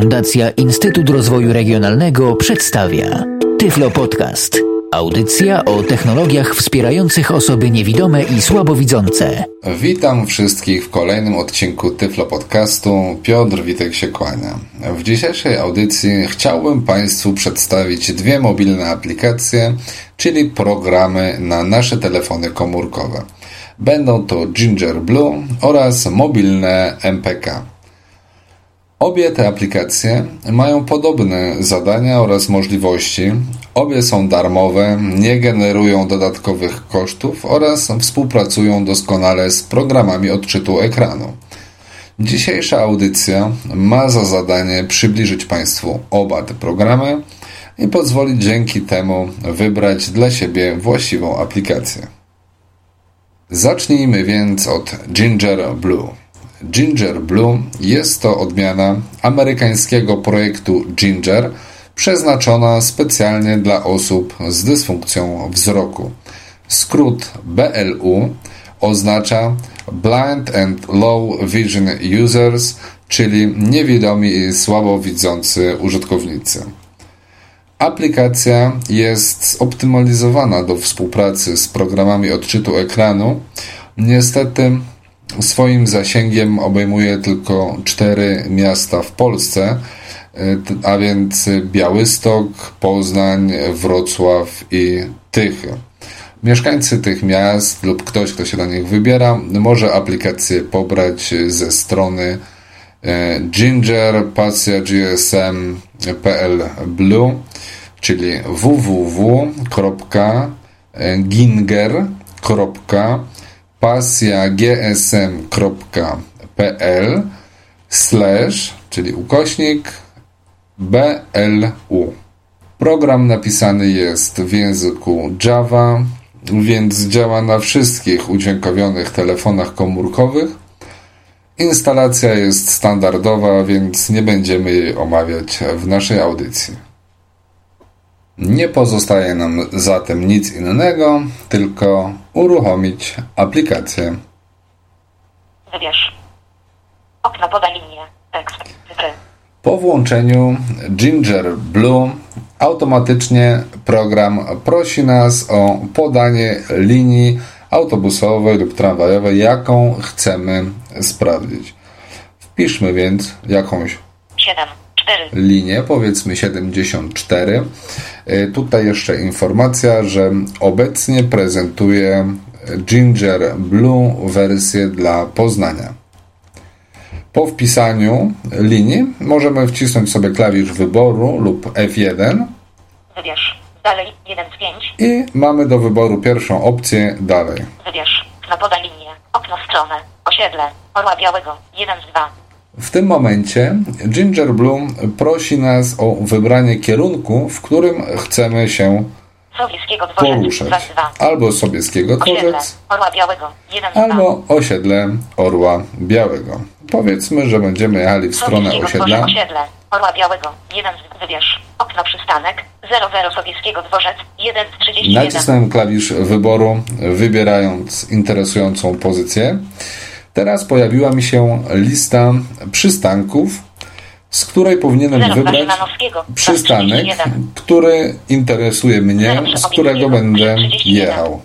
Fundacja Instytut Rozwoju Regionalnego przedstawia Tyflo Podcast. Audycja o technologiach wspierających osoby niewidome i słabowidzące. Witam wszystkich w kolejnym odcinku Tyflo Podcastu. Piotr Witek się kłania. W dzisiejszej audycji chciałbym Państwu przedstawić dwie mobilne aplikacje, czyli programy na nasze telefony komórkowe. Będą to Ginger Blue oraz mobilne MPK. Obie te aplikacje mają podobne zadania oraz możliwości. Obie są darmowe, nie generują dodatkowych kosztów oraz współpracują doskonale z programami odczytu ekranu. Dzisiejsza audycja ma za zadanie przybliżyć Państwu oba te programy i pozwolić dzięki temu wybrać dla siebie właściwą aplikację. Zacznijmy więc od Ginger Blue. Ginger Blue jest to odmiana amerykańskiego projektu Ginger przeznaczona specjalnie dla osób z dysfunkcją wzroku. Skrót BLU oznacza Blind and Low Vision Users, czyli niewidomi i słabowidzący użytkownicy. Aplikacja jest zoptymalizowana do współpracy z programami odczytu ekranu. Niestety swoim zasięgiem obejmuje tylko cztery miasta w Polsce, a więc Białystok, Poznań, Wrocław i Tychy. Mieszkańcy tych miast lub ktoś, kto się do nich wybiera, może aplikację pobrać ze strony e, gingerpasjagsm.pl blue, czyli www.ginger.com pasjagsm.pl slash, czyli ukośnik BLU. Program napisany jest w języku Java, więc działa na wszystkich udźwiękowionych telefonach komórkowych. Instalacja jest standardowa, więc nie będziemy jej omawiać w naszej audycji. Nie pozostaje nam zatem nic innego, tylko uruchomić aplikację. Wybierz. Okno poda linię. Tekst. Po włączeniu Ginger Blue automatycznie program prosi nas o podanie linii autobusowej lub tramwajowej, jaką chcemy sprawdzić. Wpiszmy więc jakąś 7. 4. linię, powiedzmy 74. Y, Tutaj jeszcze informacja, że obecnie prezentuje Ginger Blue wersję dla Poznania. Po wpisaniu linii możemy wcisnąć sobie klawisz wyboru lub F1 Wybierz. Dalej. 1 z 5. i mamy do wyboru pierwszą opcję dalej. Wybierz. Okno poda linię. Okno stronę. Osiedle. Orła Białego. 1 z 2. W tym momencie Ginger Blue prosi nas o wybranie kierunku, w którym chcemy się Sobieskiego dworzec. 2 poruszać. z 2. Albo Sobieskiego. Dworzec, Orła Białego. 1 z 2. albo osiedle Orła Białego. Powiedzmy, że będziemy jechali w stronę osiedla. Orła Białego. 1 z Wybierz. Okno przystanek. 00 Sobieskiego dworzec. 1 z 31. Nacisnąłem klawisz wyboru, wybierając interesującą pozycję. Teraz pojawiła mi się lista przystanków, z której powinienem 0 wybrać Szymanowskiego. przystanek, 31. który interesuje mnie, 0 z którego będę jechał.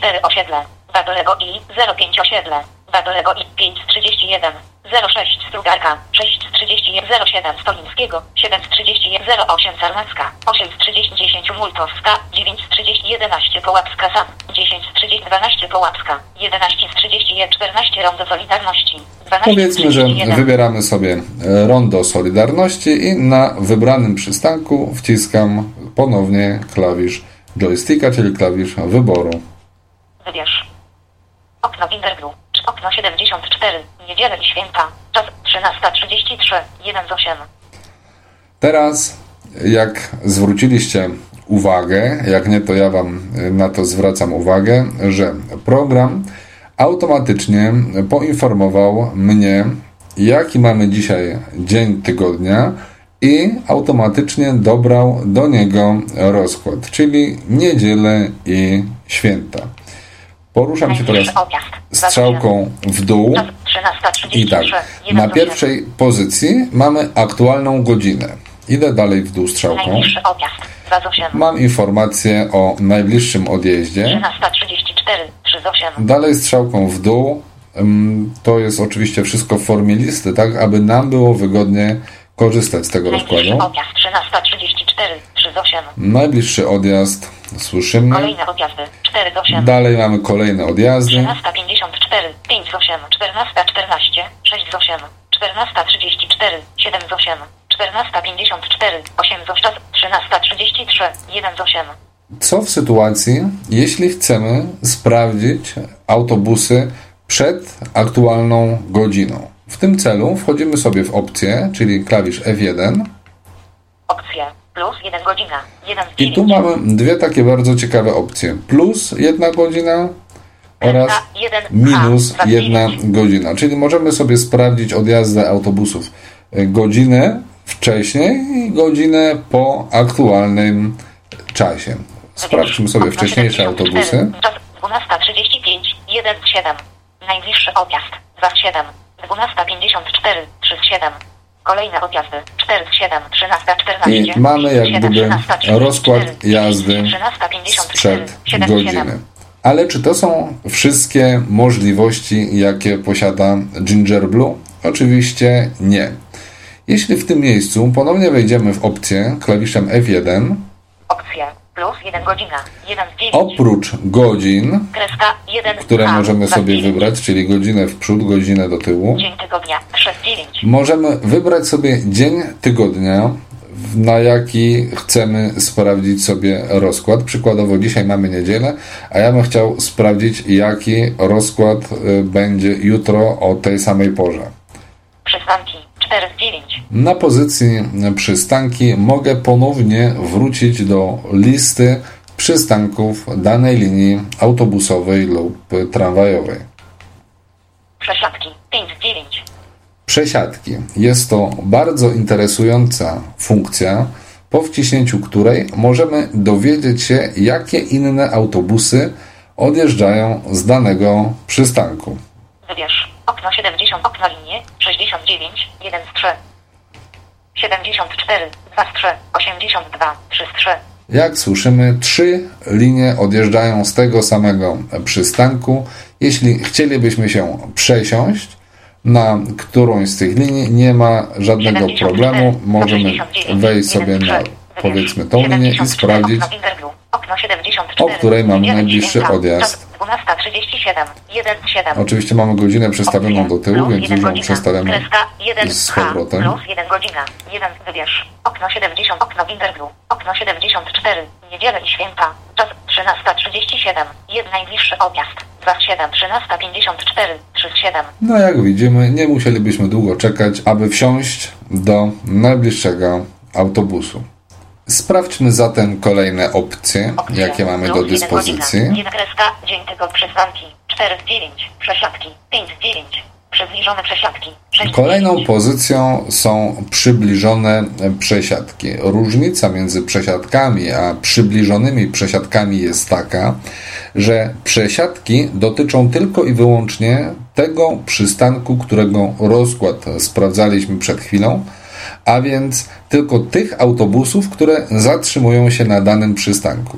04 osiedle, Wadolego i 05 osiedle, Wadolego i 531, 06 Strugarka, 631, 07 Stolińskiego, 731, 08 Sarnacka, 830 10 Multowska, 930 11 Połapska Sam, 1030 12 Połapska, 11 30 14 Rondo Solidarności, 12 Powiedzmy, że 31. wybieramy sobie e, rondo Solidarności i na wybranym przystanku wciskam ponownie klawisz joysticka, czyli klawisz wyboru. Wybierz. Okno Winterglu. Okno 74. Niedzielę i święta. Czas 13.33. 1 z 8. Teraz, jak zwróciliście uwagę, jak nie, to ja Wam y, na to zwracam uwagę, że program automatycznie poinformował mnie, jaki mamy dzisiaj dzień tygodnia i automatycznie dobrał do niego rozkład, czyli niedzielę i święta. Poruszam się teraz strzałką w dół Czas 13.33. i tak. Na pierwszej pozycji mamy aktualną godzinę. Idę dalej w dół strzałką. Najbliższy objazd. 28. Mam informację o najbliższym odjeździe. 13.34. 38. Dalej strzałką w dół. Ym, To jest oczywiście wszystko w formie listy, tak aby nam było wygodnie korzystać z tego rozkładu. objazd. 13.34. 38. Najbliższy odjazd słyszymy. Kolejne odjazdy. 4.8. Dalej mamy kolejne odjazdy. 13.54. 5.8. 14.14. 6.8. 14.34. 7.8. 14.54. 8.8. Czas 13.33. 1.8. Co w sytuacji, jeśli chcemy sprawdzić autobusy przed aktualną godziną? W tym celu wchodzimy sobie w opcję, czyli klawisz F1 Opcje. Plus 1 godzina. 1 i tu mamy dwie takie bardzo ciekawe opcje. Plus jedna godzina oraz minus jedna godzina. Czyli możemy sobie sprawdzić odjazdy autobusów y, godzinę wcześniej i godzinę po aktualnym czasie. Sprawdźmy sobie wcześniejsze autobusy. Czas 12.35, 1.7. Najbliższy odjazd 2.7. 12.54, 3.7. Kolejne odjazdy 4.7, 13.14. I mamy jak 7, gdyby 13.34, rozkład jazdy 13.54, sprzed 7, godziny. Ale czy to są wszystkie możliwości, jakie posiada Ginger Blue? Oczywiście nie. Jeśli w tym miejscu ponownie wejdziemy w opcję klawiszem F1, Opcje. Plus 1 godzina. 1 z 9. oprócz godzin, Kreska 1 które możemy sobie wybrać, czyli godzinę w przód, godzinę do tyłu, Dzień tygodnia 6 9. możemy wybrać sobie dzień tygodnia, na jaki chcemy sprawdzić sobie rozkład. Przykładowo dzisiaj mamy niedzielę, a ja bym chciał sprawdzić, jaki rozkład y, będzie jutro o tej samej porze. Przystanki 4 z 9. Na pozycji przystanki mogę ponownie wrócić do listy przystanków danej linii autobusowej lub tramwajowej. Przesiadki 5 z 9. Przesiadki. Jest to bardzo interesująca funkcja, po wciśnięciu której możemy dowiedzieć się, jakie inne autobusy odjeżdżają z danego przystanku. Wybierz okno 70, okno linie 69, 1 z 3. 74, 2 z 3, 82, 3 z 3. Jak słyszymy, trzy linie odjeżdżają z tego samego przystanku. Jeśli chcielibyśmy się przesiąść na którąś z tych linii, nie ma żadnego 74, problemu. Możemy 89, wejść sobie na 1 z 3. powiedzmy tą linię i 74, sprawdzić, Okno Interview, okno 74, o której mamy najbliższy odjazd. czas 12.37, 1 z 7. Oczywiście mamy godzinę przestawioną do tyłu, więc już ją przestawiamy 1 z powrotem. plus 1 godzina. 1 wybierz. Okno 70, okno Winterview. Okno 74, niedzielę i święta. Czas 13.37. Jeden najbliższy objazd. 27, 13.54, 37. No jak widzimy, nie musielibyśmy długo czekać, aby wsiąść do najbliższego autobusu. Sprawdźmy zatem kolejne opcje, Opcje. jakie mamy do dyspozycji. godzina. Jedna kreska, dzień tego przystanki. 4 z 9. Przesiadki. 5 z 9. Przybliżone przesiadki. 6 z Kolejną 9. pozycją są przybliżone przesiadki. Różnica między przesiadkami a przybliżonymi przesiadkami jest taka, że przesiadki dotyczą tylko i wyłącznie tego przystanku, którego rozkład sprawdzaliśmy przed chwilą, a więc tylko tych autobusów, które zatrzymują się na danym przystanku.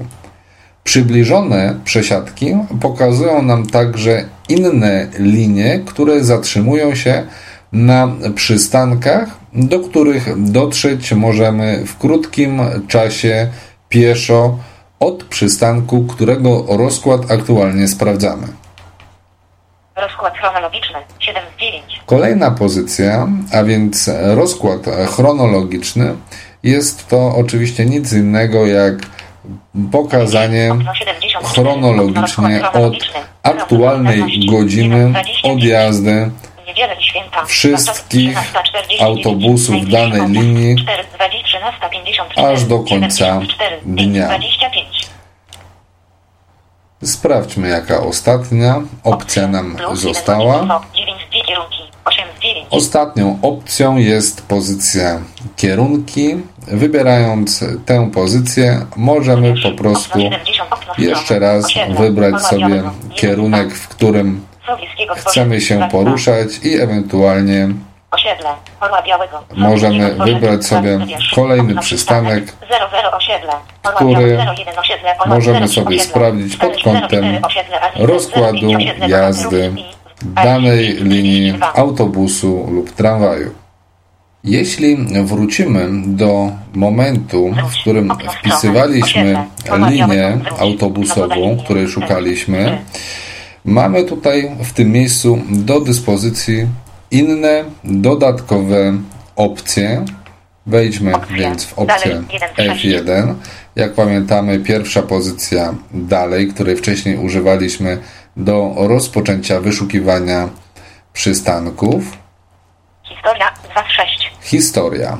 Przybliżone przesiadki pokazują nam także inne linie, które zatrzymują się na przystankach, do których dotrzeć możemy w krótkim czasie pieszo od przystanku, którego rozkład aktualnie sprawdzamy. Rozkład chronologiczny. 7 z 9. Kolejna pozycja, a więc rozkład chronologiczny, jest to oczywiście nic innego jak pokazanie Okno 74, chronologicznie od aktualnej 14, godziny 29, odjazdy wszystkich Na czas 13:49, autobusów danej linii 4, 20, 13:54, aż do końca 74, dnia. 25. Sprawdźmy, jaka ostatnia opcja nam została. godzin, 9 z 2 kierunki. 8 z 9. Ostatnią opcją jest pozycja kierunki, wybierając tę pozycję, możemy po prostu jeszcze raz wybrać sobie kierunek, w którym chcemy się poruszać i ewentualnie Osiedle, Orła Białego. Możemy wybrać sobie kolejny przystanek, 00 osiedle, Orła który Białego, 01 osiedle, Orła możemy 04 sobie sprawdzić pod 04 kątem rozkładu 05 osiedle, jazdy danej linii 32. autobusu lub tramwaju. Jeśli wrócimy do momentu, w którym wpisywaliśmy linię autobusową, której szukaliśmy, mamy tutaj w tym miejscu do dyspozycji inne dodatkowe opcje. Wejdźmy więc w opcję F1. Jak pamiętamy, pierwsza pozycja dalej, której wcześniej używaliśmy do rozpoczęcia wyszukiwania przystanków. Historia 26. Historia.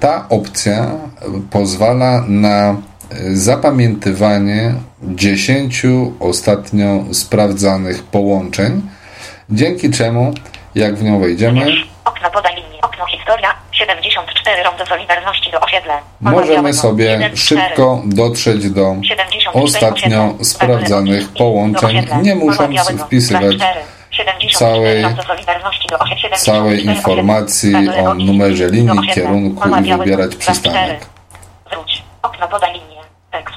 Ta opcja pozwala na zapamiętywanie 10 ostatnio sprawdzanych połączeń, dzięki czemu, jak w nią wejdziemy, Okno podaj linii. Okno historia 74 Rondo Solidarności do osiedle. Możemy sobie 1, 4, szybko dotrzeć do 74 ostatnio sprawdzanych połączeń, nie musząc wpisywać 4, 74 całej- Rondo Solidarności do osiedle. 74 całej informacji o numerze linii, kierunku i wybierać 4. przystanek. Wróć. Okno podaj linię. Tekst.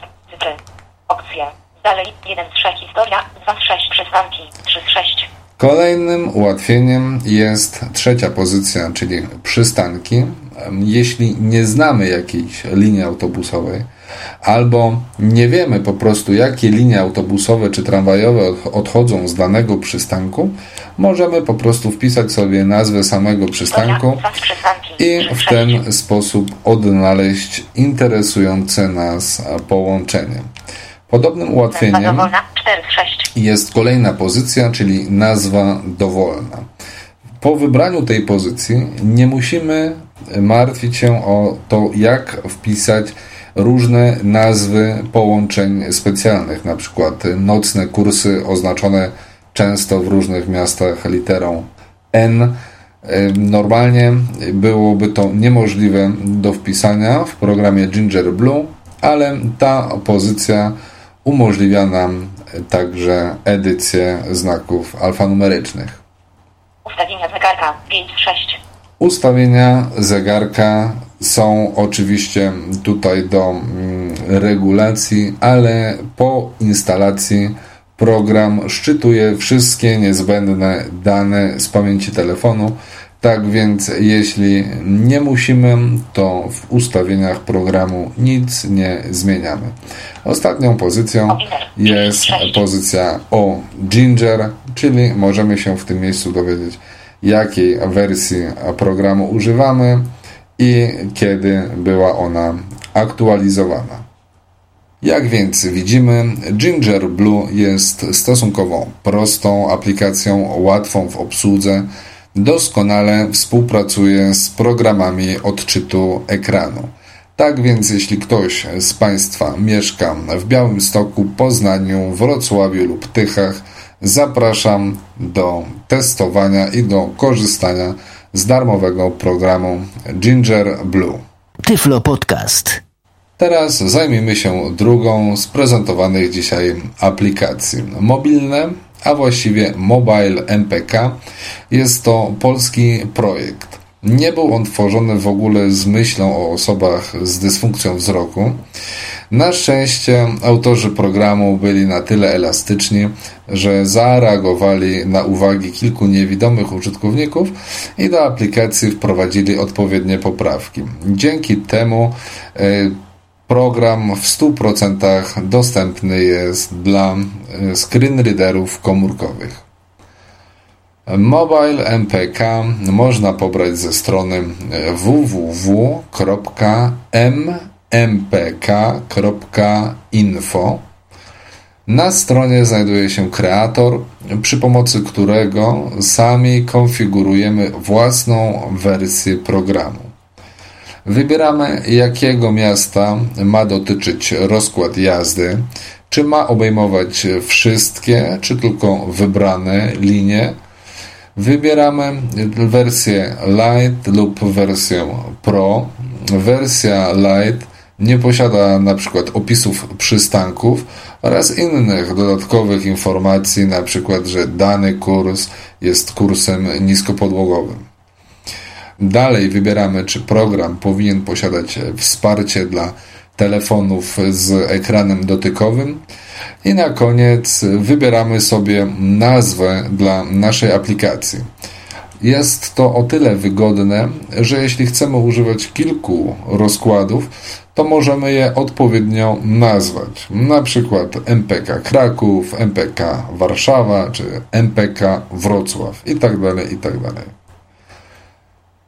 Opcje. Dalej 1 3 historia 2 6 przystanki 3 6. Kolejnym ułatwieniem jest trzecia pozycja, czyli przystanki. Jeśli nie znamy jakiejś linii autobusowej, albo nie wiemy po prostu, jakie linie autobusowe czy tramwajowe od- odchodzą z danego przystanku, możemy po prostu wpisać sobie nazwę samego przystanku i w ten sposób odnaleźć interesujące nas połączenie. Podobnym ułatwieniem Dowolna 4 6. jest kolejna pozycja, czyli nazwa dowolna. Po wybraniu tej pozycji nie musimy martwić się o to, jak wpisać różne nazwy połączeń specjalnych, na przykład nocne kursy oznaczone często w różnych miastach literą N. Normalnie byłoby to niemożliwe do wpisania w programie Ginger Blue, ale ta pozycja umożliwia nam także edycję znaków alfanumerycznych. Ustawienia zegarka 5 6. Ustawienia zegarka są oczywiście tutaj do mm, regulacji, ale po instalacji program szczytuje wszystkie niezbędne dane z pamięci telefonu. Tak więc, jeśli nie musimy, to w ustawieniach programu nic nie zmieniamy. Ostatnią pozycją jest pozycja o Ginger, czyli możemy się w tym miejscu dowiedzieć, jakiej wersji programu używamy i kiedy była ona aktualizowana. Jak więc widzimy, Ginger Blue jest stosunkowo prostą aplikacją, łatwą w obsłudze, doskonale współpracuje z programami odczytu ekranu. Tak więc, jeśli ktoś z Państwa mieszka w Białymstoku, Poznaniu, Wrocławiu lub Tychach, zapraszam do testowania i do korzystania z darmowego programu Ginger Blue. Tyflo Podcast. Teraz zajmijmy się drugą z prezentowanych dzisiaj aplikacji. Mobilne, a właściwie Mobile MPK jest to polski projekt. Nie był on tworzony w ogóle z myślą o osobach z dysfunkcją wzroku. Na szczęście autorzy programu byli na tyle elastyczni, że zareagowali na uwagi kilku niewidomych użytkowników i do aplikacji wprowadzili odpowiednie poprawki. Dzięki temu program w 100% dostępny jest dla screenreaderów komórkowych. Mobile MPK można pobrać ze strony www.mpk.info. Na stronie znajduje się kreator, przy pomocy którego sami konfigurujemy własną wersję programu. Wybieramy, jakiego miasta ma dotyczyć rozkład jazdy, czy ma obejmować wszystkie, czy tylko wybrane linie. Wybieramy wersję Lite lub wersję Pro. wersja Lite nie posiada na przykład opisów przystanków oraz innych dodatkowych informacji, na przykład, że dany kurs jest kursem niskopodłogowym. Dalej wybieramy, czy program powinien posiadać wsparcie dla telefonów z ekranem dotykowym. I na koniec wybieramy sobie nazwę dla naszej aplikacji. Jest to o tyle wygodne, że jeśli chcemy używać kilku rozkładów, to możemy je odpowiednio nazwać. Na przykład MPK Kraków, MPK Warszawa czy MPK Wrocław itd. Tak itd.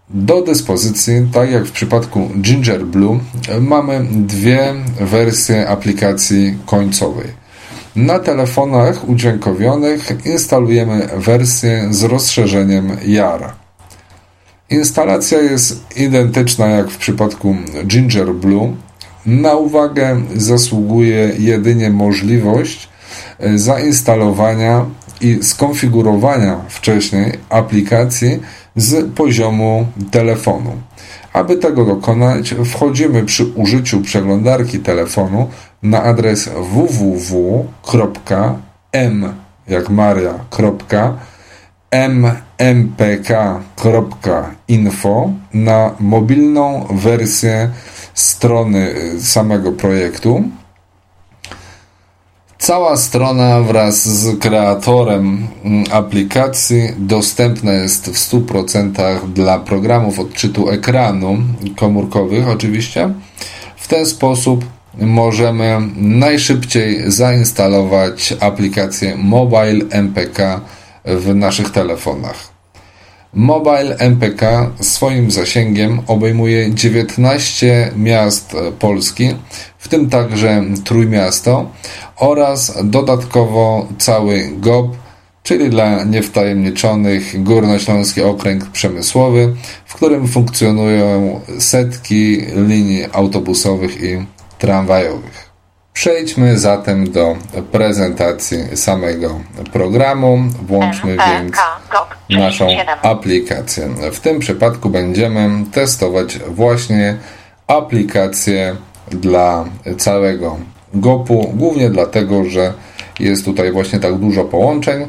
Do dyspozycji, tak jak w przypadku Ginger Blue, mamy dwie wersje aplikacji końcowej. Na telefonach udźwiękowionych instalujemy wersję z rozszerzeniem JAR. Instalacja jest identyczna jak w przypadku Ginger Blue. Na uwagę zasługuje jedynie możliwość e, zainstalowania i skonfigurowania wcześniej aplikacji z poziomu telefonu. Aby tego dokonać, wchodzimy przy użyciu przeglądarki telefonu na adres www.m jak Maria. mmpk.info na mobilną wersję strony samego projektu. Cała strona wraz z kreatorem aplikacji dostępna jest w 100% dla programów odczytu ekranu komórkowych oczywiście. W ten sposób możemy najszybciej zainstalować aplikację Mobile MPK w naszych telefonach. Mobile MPK swoim zasięgiem obejmuje 19 miast Polski, w tym także Trójmiasto oraz dodatkowo cały GOP, czyli dla niewtajemniczonych Górnośląski Okręg Przemysłowy, w którym funkcjonują setki linii autobusowych i tramwajowych. Przejdźmy zatem do prezentacji samego programu. Włączmy więc naszą aplikację. W tym przypadku będziemy testować właśnie aplikację dla całego GOP-u, głównie dlatego, że jest tutaj właśnie tak dużo połączeń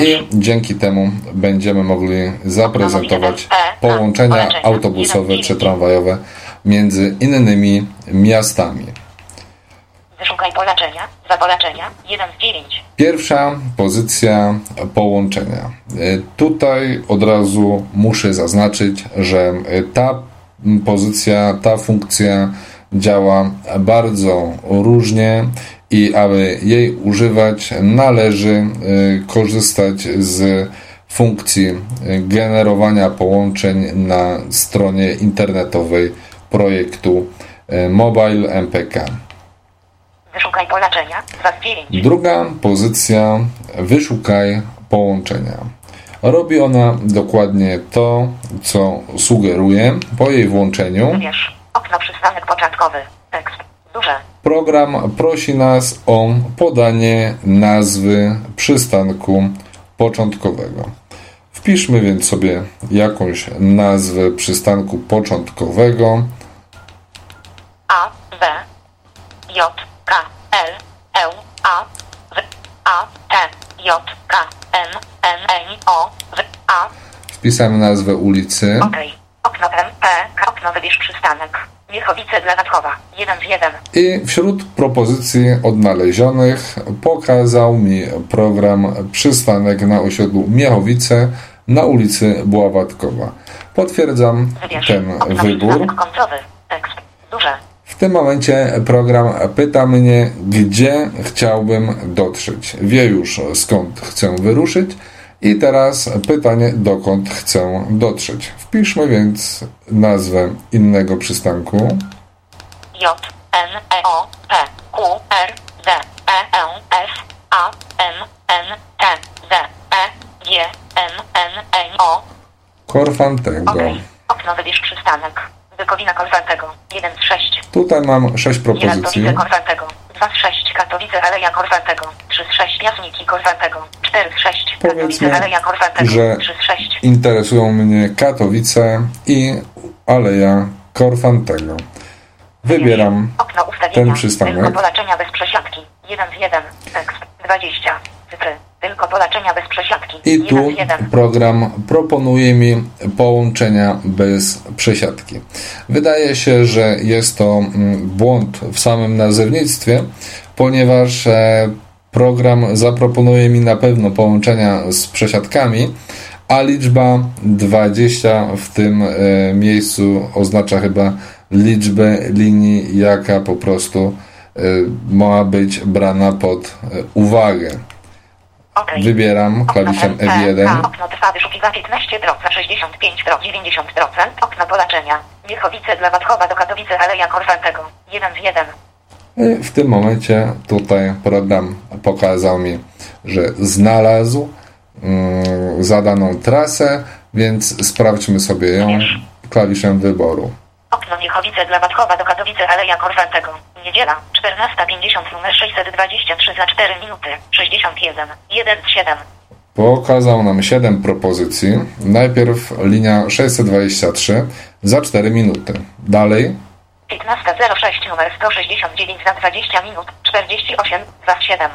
i dzięki temu będziemy mogli zaprezentować połączenia autobusowe czy tramwajowe między innymi miastami. Wyszukaj połączenia, dwa połączenia, 1 z 9. Pierwsza pozycja połączenia. E, tutaj od razu muszę zaznaczyć, że ta pozycja, ta funkcja działa bardzo różnie i aby jej używać należy e, korzystać z funkcji generowania połączeń na stronie internetowej projektu e, Mobile MPK. Wyszukaj połączenia. Druga pozycja wyszukaj połączenia. Robi ona dokładnie to, co sugeruje po jej włączeniu. Wybierz okno przystanek początkowy. Tekst duże. Program prosi nas o podanie nazwy przystanku początkowego. Wpiszmy więc sobie jakąś nazwę przystanku początkowego. A, B, J, K, L, E, A, W, A, T, J, K, N, N, N, O, W, A. Wpisałem nazwę ulicy. OK. Wybierz przystanek. Miechowice dla. 1 z 1. I wśród propozycji odnalezionych pokazał mi program przystanek na osiedlu Miechowice na ulicy Bławatkowa. Potwierdzam Wybierz. ten Okno wybór. końcowy. Tekst duże. W tym momencie program pyta mnie, gdzie chciałbym dotrzeć. Wie już skąd chcę wyruszyć i teraz pytanie, dokąd chcę dotrzeć. Wpiszmy więc nazwę innego przystanku. J, N, E, O, P, Q, R, D, E, L, F, A, N, N, T, Z, E, G, N, N, N, O. Korfantego. OK. Okno wybierz przystanek. Wykowina Korfantego. 1 z 6. Tutaj mam sześć propozycji. Katowice Korfantego. 2 z 6. Katowice Aleja Korfantego. 3 z 6. Jasniki Korfantego. 4 z 6. Powiedzmy, Katowice Aleja Korfantego. że 3 z 6. Interesują mnie Katowice i Aleja Corfantego. Wybieram Okno ustawienia. ten przystanek. Tylko polaczenia bez przesiadki. 1 z 1. Tekst 20. Cyfry. Tylko polaczenia bez przesiadki. I 1 tu z 1. program proponuje mi połączenia bez przesiadki. Wydaje się, że jest to mm, błąd w samym nazewnictwie, ponieważ e, program zaproponuje mi na pewno połączenia z przesiadkami, a liczba 20 w tym e, miejscu oznacza chyba liczbę linii, jaka po prostu e, ma być brana pod uwagę. Wybieram klawiszem Okno F1. K, Okno trwa wyszukiwa 15 drog za 65 drog 90%. Okno polaczenia. Wiechowice dla Wadchowa do Katowice Aleja Korfantego. 1 z 1. I w tym momencie tutaj program pokazał mi, że znalazł mm, zadaną trasę, więc sprawdźmy sobie ją klawiszem wyboru. Okno Wiechowice dla Wadchowa do Katowice Aleja Korfantego. Niedziela. 14.50 numer 623 za 4 minuty. 61. 1 z 7. Pokazał nam 7 propozycji. Najpierw linia 623 za 4 minuty. Dalej 15.06 numer 169 za 20 minut 48 za 7.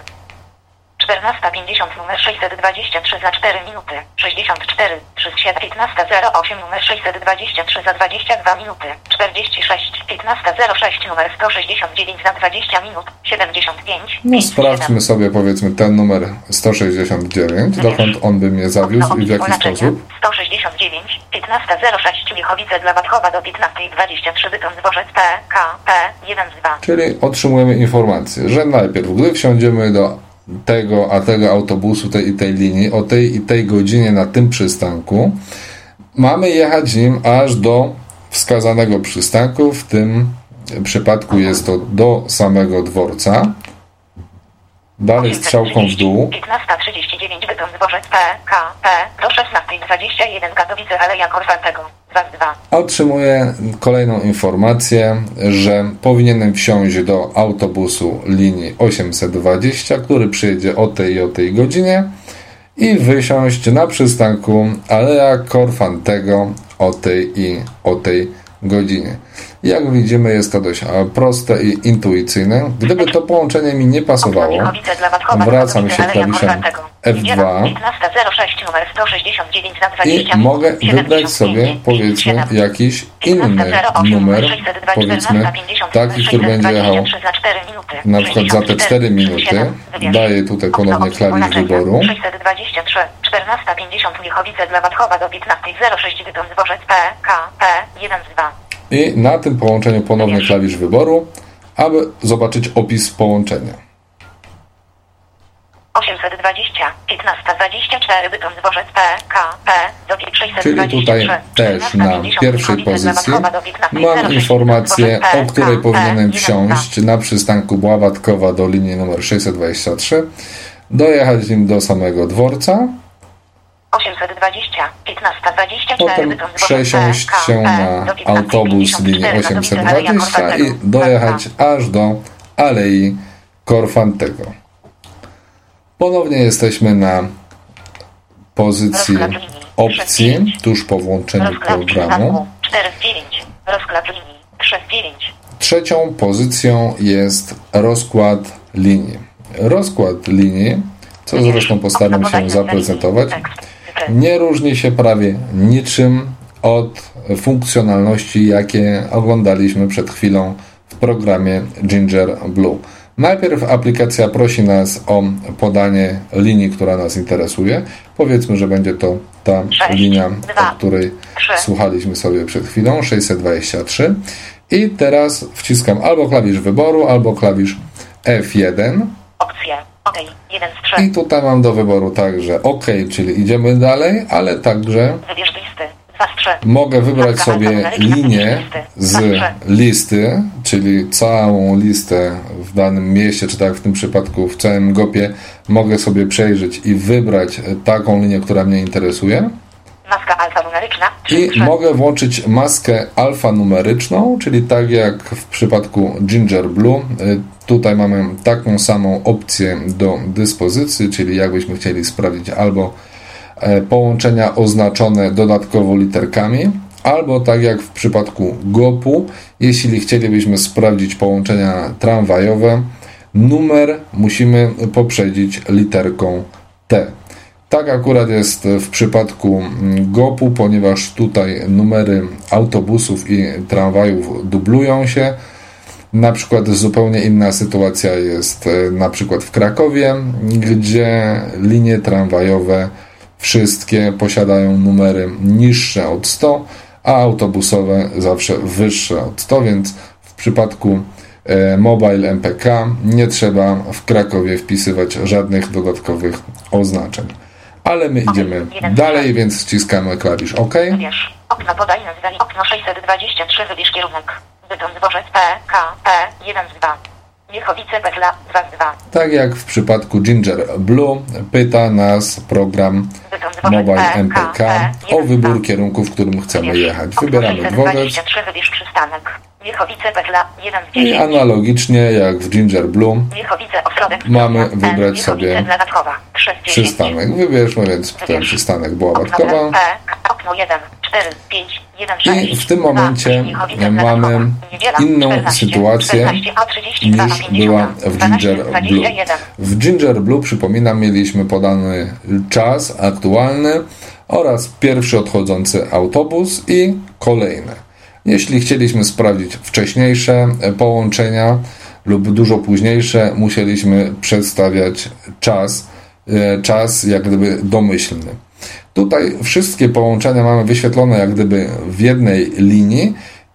14.50 numer 623 za 4 minuty 64 3 z 7. 15.08 numer 623 za 22 minuty 46. 15.06 numer 169 za 20 minut 75 no, 5 z 7. sprawdźmy sobie powiedzmy ten numer 169, dokąd on by mnie zawiózł i w jaki sposób. 169, 15.06 Wiechowice dla Wadchowa do 15.23 Bytom Dworzec PKP 1 z 2. Czyli otrzymujemy informację, że najpierw, gdy wsiądziemy do tego a tego autobusu, tej i tej linii, o tej i tej godzinie na tym przystanku, mamy jechać nim aż do wskazanego przystanku. W tym przypadku jest to do samego dworca. Dalej strzałką w dół. 15.39 Bytom Dworzec PKP do 16.21 Katowice Aleja Korfantego 2 z 2. Otrzymuję kolejną informację, że powinienem wsiąść do autobusu linii 820, który przyjedzie o tej i o tej godzinie i wysiąść na przystanku Aleja Korfantego o tej i o tej godzinie. Jak widzimy jest to dość e, proste i intuicyjne. Gdyby to połączenie mi nie pasowało, wracam się klawiszem F2 15.06 numer 169 za 20 i mogę 75, wybrać sobie powiedzmy 7. jakiś inny numer, powiedzmy taki, który będzie jechał na przykład za te 4 minuty. Daję tutaj ponownie klawisz wyboru. 623, 14.50 Wiechowice dla Wadchowa do 15.06 Bytom Dworzec PKP 1 z 2. I na tym połączeniu ponownie klawisz wyboru, aby zobaczyć opis połączenia. 820, 15.24 Bytom Dworzec PKP do 623, Czyli tutaj też na 14.50 pierwszej pozycji Wadchowa do 15.06 mam informację, o której powinienem 1 z 2. wsiąść na przystanku Bławatkowa do linii numer 623, dojechać nim do samego dworca, 820, 15.24 potem przesiąść się na do 15.54 autobus linii Katowice, Aleja 820 Korfantego. i dojechać aż do Alei Korfantego. Ponownie jesteśmy na pozycji opcji, tuż po włączeniu programu. przystanku 4 z 9. Rozkład linii 3 z 9. Trzecią pozycją jest rozkład linii. Rozkład linii, co zresztą postaram się zaprezentować, nie różni się prawie niczym od funkcjonalności, jakie oglądaliśmy przed chwilą w programie Ginger Blue. Najpierw aplikacja prosi nas o podanie linii, która nas interesuje. Powiedzmy, że będzie to ta Sześć, linia, dwa, o której trzy. słuchaliśmy sobie przed chwilą, 623. I teraz wciskam albo klawisz wyboru, albo klawisz F1. Opcje. OK. 1 z 3. I tutaj mam do wyboru także OK, czyli idziemy dalej, ale także Wybierz listy. 2 z 3. mogę wybrać sobie linię z listy, czyli całą listę w danym mieście, czy tak w tym przypadku w całym GOPie mogę sobie przejrzeć i wybrać taką linię, która mnie interesuje. Maska alfanumeryczna. 3 I z 3. mogę włączyć maskę alfanumeryczną, czyli tak jak w przypadku Ginger Blue. y, Tutaj mamy taką samą opcję do dyspozycji, czyli jakbyśmy chcieli sprawdzić albo połączenia oznaczone dodatkowo literkami, albo tak jak w przypadku GOP-u, jeśli chcielibyśmy sprawdzić połączenia tramwajowe, numer musimy poprzedzić literką T. Tak akurat jest w przypadku GOP-u, ponieważ tutaj numery autobusów i tramwajów dublują się. Na przykład zupełnie inna sytuacja jest e, na przykład w Krakowie, gdzie linie tramwajowe wszystkie posiadają numery niższe od 100, a autobusowe zawsze wyższe od 100, więc w przypadku e, Mobile MPK nie trzeba w Krakowie wpisywać żadnych dodatkowych oznaczeń. Ale my idziemy dalej, więc wciskamy klawisz OK. Wybierz. Okno podaj nazwę. Okno 623. Wybierz kierunek. Bytom dworzec P, K, P, 1 z 2. Wiechowice Pekla 2 z 2. Tak jak w przypadku Ginger Blue, pyta nas program Mobile MPK o 1 z 2. wybór kierunku, w którym chcemy jechać. Wybieramy dworzec 623. Wybierz przystanek. Wiechowice Pekla 1 z i 10. analogicznie jak w Ginger Blue Wiechowice Ośrodek. Mamy wybrać sobie Zawadkowa 6 z 10. przystanek. Wybierzmy więc ten przystanek. P, K, okno 1, 4, 5, 1, 6. I w tym momencie mamy inną sytuację niż była w Ginger Blue. W Ginger Blue, przypominam, mieliśmy podany czas aktualny oraz pierwszy odchodzący autobus i kolejne. Jeśli chcieliśmy sprawdzić wcześniejsze połączenia lub dużo późniejsze, musieliśmy przedstawiać czas, e, czas jak gdyby domyślny. Tutaj wszystkie połączenia mamy wyświetlone jak gdyby w jednej linii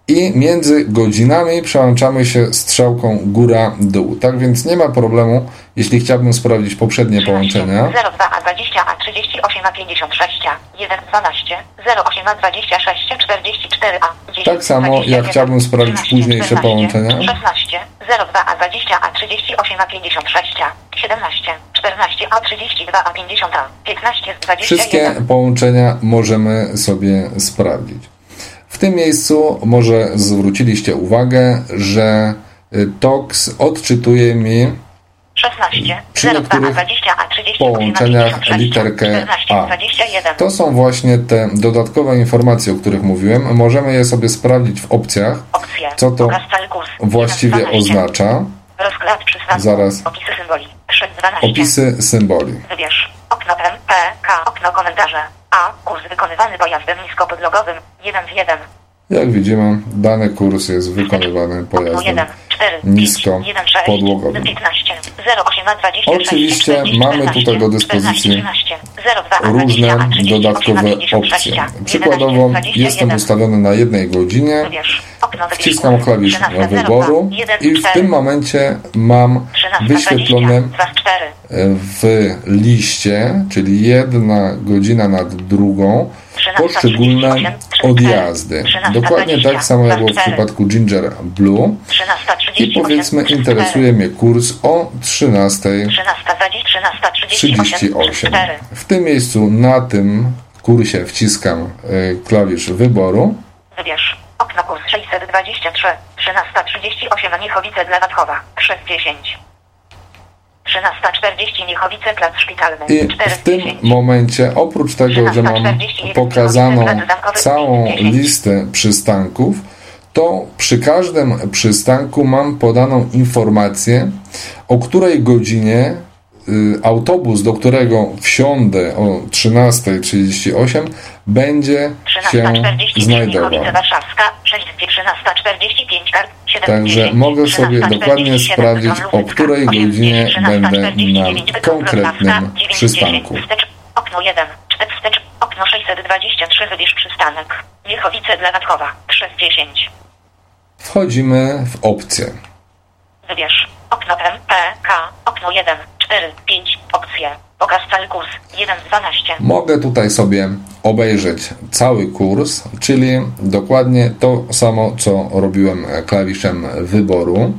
i między godzinami przełączamy się strzałką góra-dół. Tak więc nie ma problemu, jeśli chciałbym sprawdzić poprzednie połączenia. 02 a 20 a 38 a 56 a 1 12 08 a 26 44 a 10 Tak samo, 21, jak chciałbym sprawdzić 13, późniejsze 14, połączenia. 16 02 a 20 a 38 a 56 a 17 14 a 32 a 50 a 15 z 21 Wszystkie połączenia możemy sobie sprawdzić. W tym miejscu może zwróciliście uwagę, że y, TOX odczytuje mi 16 przy 02 a niektórych 20 a 38 a połączeniach 56 literkę 14 A. 21 To są właśnie te dodatkowe informacje, o których mówiłem. Możemy je sobie sprawdzić w opcjach, Opcje. co to właściwie 12. oznacza. Rozkład. Zaraz. Opisy symboli. 612. Opisy symboli. Wybierz. Okno M, P, K. Okno komentarze. A. Kurs wykonywany pojazdem niskopodlogowym. 1 z 1. Jak widzimy, dany kurs jest wykonywany pojazdem 1, 4, nisko 5, 1, 6, podłogowym. 15, 08, 26, Oczywiście 40, mamy 14, tutaj do dyspozycji 14, 02, różne 20, 38, dodatkowe 56, opcje. 11, Przykładowo 21. jestem ustawiony na jednej godzinie, wciskam klawisz 13, wyboru 02, 1, i w 4, tym momencie mam 13, wyświetlone 20, 2, 4. w liście, czyli jedna godzina nad drugą, poszczególne odjazdy. Dokładnie tak samo jak było w przypadku Ginger Blue. 13, I powiedzmy, interesuje mnie kurs o 13.38. 13, W tym miejscu na tym kursie wciskam e, klawisz wyboru. Wybierz. Okno kurs 623. 13.38 Niechowice dla Wadkowa. 6.10. 13.40 Niechowice Plac Szpitalny. I w tym 4.10. momencie, oprócz tego, że mam pokazaną całą listę przystanków, to przy każdym przystanku mam podaną informację, o której godzinie y, autobus, do którego wsiądę o 13.38, będzie się 13.40 znajdował. Niechowice Warszawska. 13.45 kart. 7.10. Także mogę sobie 13:47 dokładnie sprawdzić, o której 8:10, godzinie będę 13:49 na konkretnym Wrocławska, 9:10, przystanku. Okno 1, wstecz, okno 623, wybierz przystanek. Wiechowice dla Wadkowa, 610. Wchodzimy w opcję. Wybierz. Okno M, P, K, okno 1, 4, 5, opcje. Pokaż cały kurs, 1 z 12. Mogę tutaj sobie obejrzeć cały kurs, czyli dokładnie to samo, co robiłem klawiszem wyboru.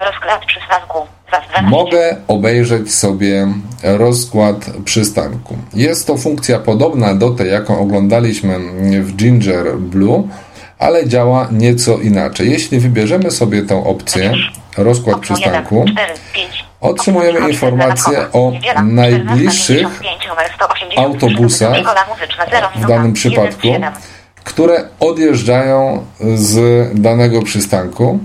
Rozkład przystanku, 2 z 12. Mogę obejrzeć sobie rozkład przystanku. Jest to funkcja podobna do tej, jaką oglądaliśmy w Ginger Blue, ale działa nieco inaczej. Jeśli wybierzemy sobie tę opcję, rozkład przystanku, 1, 4, 5, otrzymujemy Wadkowa, o najbliższych 14:55, numer 180, autobusach Szkoła Muzyczna, 0 w danym przypadku, które odjeżdżają z danego przystanku.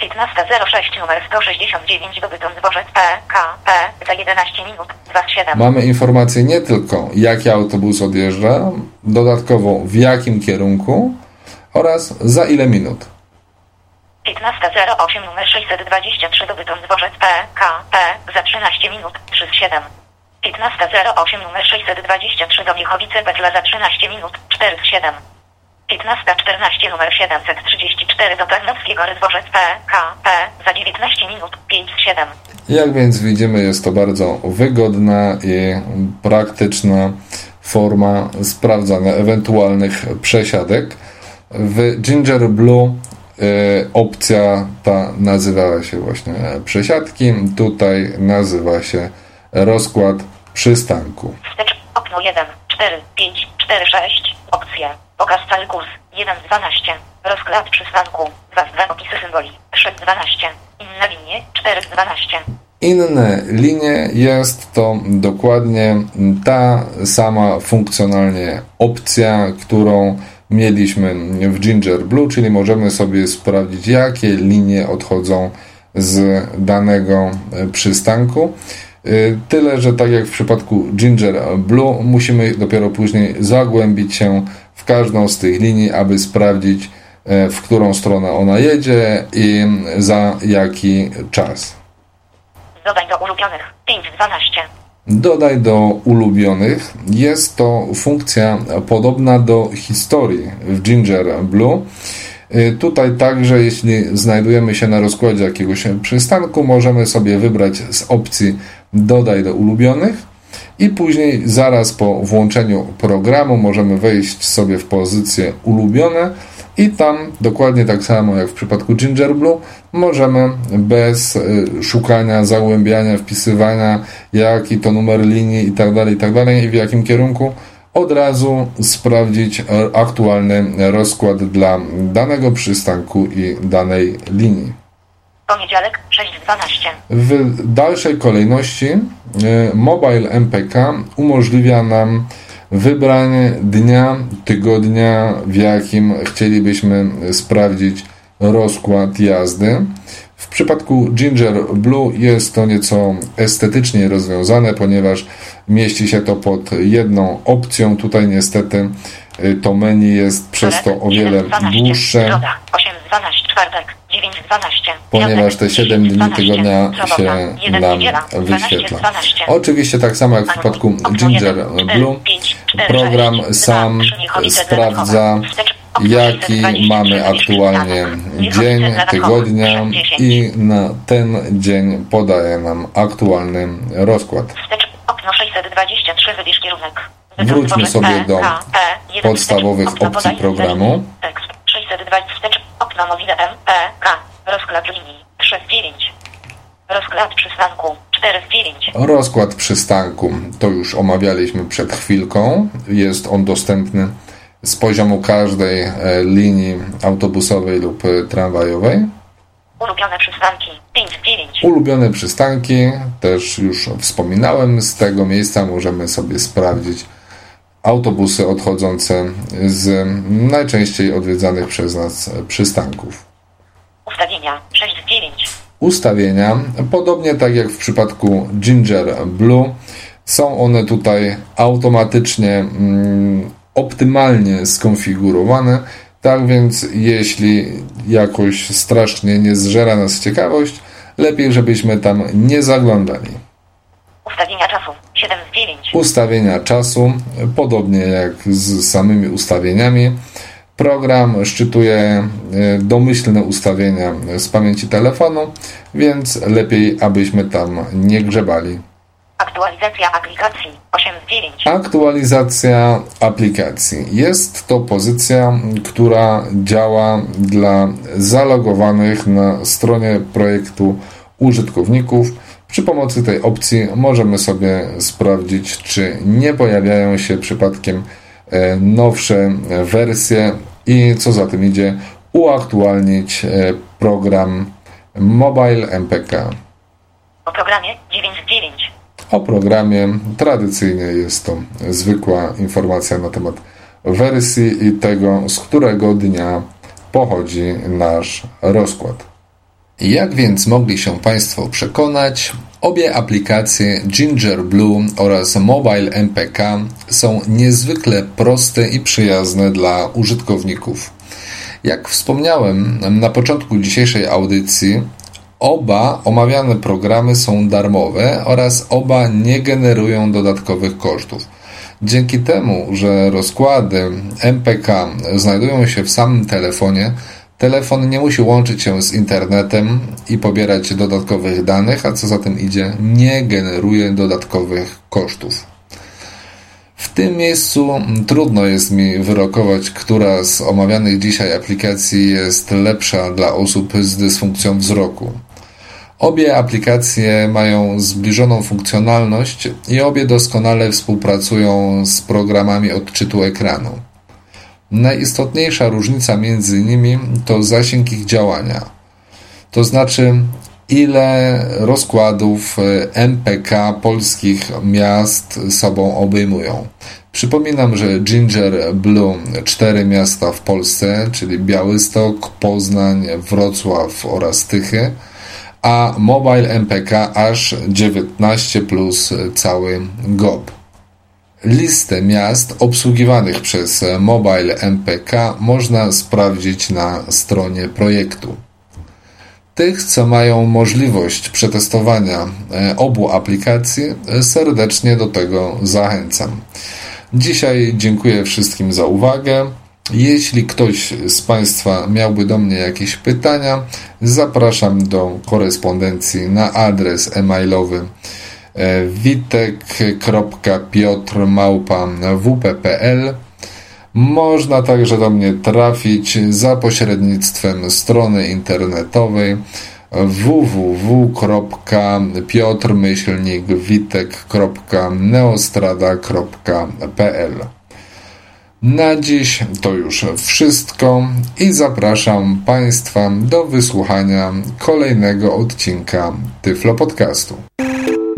15.06 numer 169 do Bytom Dworzec PKP za 11 minut 27. Mamy informację nie tylko jaki autobus odjeżdża, dodatkowo w jakim kierunku oraz za ile minut. 15.08 numer 623 do Bytom Dworzec PKP za 13 minut 37. 15.08 numer 623 do Miechowice Petla za 13 minut 47. 15.14 numer 734 do Tarnowskiego Dworzec PKP za 19 minut 57. Jak więc widzimy, jest to bardzo wygodna i praktyczna forma sprawdzania ewentualnych przesiadek. W Ginger Blue opcja ta nazywała się właśnie przesiadki, tutaj nazywa się rozkład przystanku. Wstecz okno 1, 4, 5, 4, 6. Opcje. Pokaz cały kurs. 1 z 12. Rozkład przystanku. 2 z 2 opisy symboli. 3 z 12. Inne linie. 4 z 12. Inne linie jest to dokładnie ta sama funkcjonalnie opcja, którą mieliśmy w Ginger Blue, czyli możemy sobie sprawdzić, jakie linie odchodzą z danego przystanku. Y, Tyle, że tak jak w przypadku Ginger Blue, musimy dopiero później zagłębić się w każdą z tych linii, aby sprawdzić, e, w którą stronę ona jedzie i za jaki czas. Dodaj do ulubionych. 5 z 12. Dodaj do ulubionych. Jest to funkcja podobna do historii w Ginger Blue. Y, Tutaj także, jeśli znajdujemy się na rozkładzie jakiegoś przystanku, możemy sobie wybrać z opcji Dodaj do ulubionych i później zaraz po włączeniu programu możemy wejść sobie w pozycję ulubione i tam dokładnie tak samo jak w przypadku Ginger Blue możemy bez y, szukania, zagłębiania, wpisywania jaki to numer linii i tak dalej, i tak i w jakim kierunku od razu sprawdzić aktualny rozkład dla danego przystanku i danej linii. Poniedziałek 6 z 12. W dalszej kolejności e, Mobile MPK umożliwia nam wybranie dnia, tygodnia, w jakim chcielibyśmy sprawdzić rozkład jazdy. W przypadku Ginger Blue jest to nieco estetycznie rozwiązane, ponieważ mieści się to pod jedną opcją. Tutaj niestety y, to menu jest przez to o wiele dłuższe. Środa 8 z 12. Czwartek Ponieważ te 7 dni tygodnia się nam wyświetla. Oczywiście tak samo jak w przypadku Ginger Blue, program sam sprawdza jaki mamy aktualnie dzień, tygodnia i na ten dzień podaje nam aktualny rozkład. Okno 623 wybierz kierunek. Wróćmy sobie do podstawowych opcji programu. Klamowida MPK. Rozkład linii 3 9. Rozkład przystanku 4 z 9. Rozkład przystanku to już omawialiśmy przed chwilką. Jest on dostępny z poziomu każdej e, linii autobusowej lub e, tramwajowej. Ulubione przystanki 5 9. Ulubione przystanki też już wspominałem. Z tego miejsca możemy sobie sprawdzić autobusy odchodzące z najczęściej odwiedzanych przez nas przystanków. Ustawienia 6 z 9. Ustawienia, podobnie tak jak w przypadku Ginger Blue, są one tutaj automatycznie mm, optymalnie skonfigurowane. Tak więc, jeśli jakoś strasznie nie zżera nas ciekawość, lepiej, żebyśmy tam nie zaglądali. Ustawienia czasu 7 z 9. Ustawienia czasu, podobnie jak z samymi ustawieniami, program szczytuje e, domyślne ustawienia z pamięci telefonu, więc lepiej, abyśmy tam nie grzebali. Aktualizacja aplikacji 8 z 9. Aktualizacja aplikacji. Jest to pozycja, która działa dla zalogowanych na stronie projektu użytkowników. Przy pomocy tej opcji możemy sobie sprawdzić, czy nie pojawiają się przypadkiem e, nowsze wersje i co za tym idzie, uaktualnić e, program Mobile MPK. O programie 9 z 9. O programie tradycyjnie jest to zwykła informacja na temat wersji i tego, z którego dnia pochodzi nasz rozkład. Jak więc mogli się Państwo przekonać, obie aplikacje Ginger Blue oraz Mobile MPK są niezwykle proste i przyjazne dla użytkowników. Jak wspomniałem na początku dzisiejszej audycji, oba omawiane programy są darmowe oraz oba nie generują dodatkowych kosztów. Dzięki temu, że rozkłady MPK znajdują się w samym telefonie, telefon nie musi łączyć się z internetem i pobierać dodatkowych danych, a co za tym idzie, nie generuje dodatkowych kosztów. W tym miejscu trudno jest mi wyrokować, która z omawianych dzisiaj aplikacji jest lepsza dla osób z dysfunkcją wzroku. Obie aplikacje mają zbliżoną funkcjonalność i obie doskonale współpracują z programami odczytu ekranu. Najistotniejsza różnica między nimi to zasięg ich działania. To znaczy, ile rozkładów MPK polskich miast sobą obejmują. Przypominam, że Ginger Blue cztery miasta w Polsce, czyli Białystok, Poznań, Wrocław oraz Tychy – a Mobile MPK aż 19 plus cały GOP. Listę miast obsługiwanych przez Mobile MPK można sprawdzić na stronie projektu. Tych, co mają możliwość przetestowania e, obu aplikacji, serdecznie do tego zachęcam. Dzisiaj dziękuję wszystkim za uwagę. Jeśli ktoś z Państwa miałby do mnie jakieś pytania, zapraszam do korespondencji na adres e-mailowy e, witek.piotrmałpa.wp.pl Można także do mnie trafić za pośrednictwem strony internetowej www.piotrmyślnikwitek.neostrada.pl na dziś to już wszystko i zapraszam Państwa do wysłuchania kolejnego odcinka Tyflo Podcastu.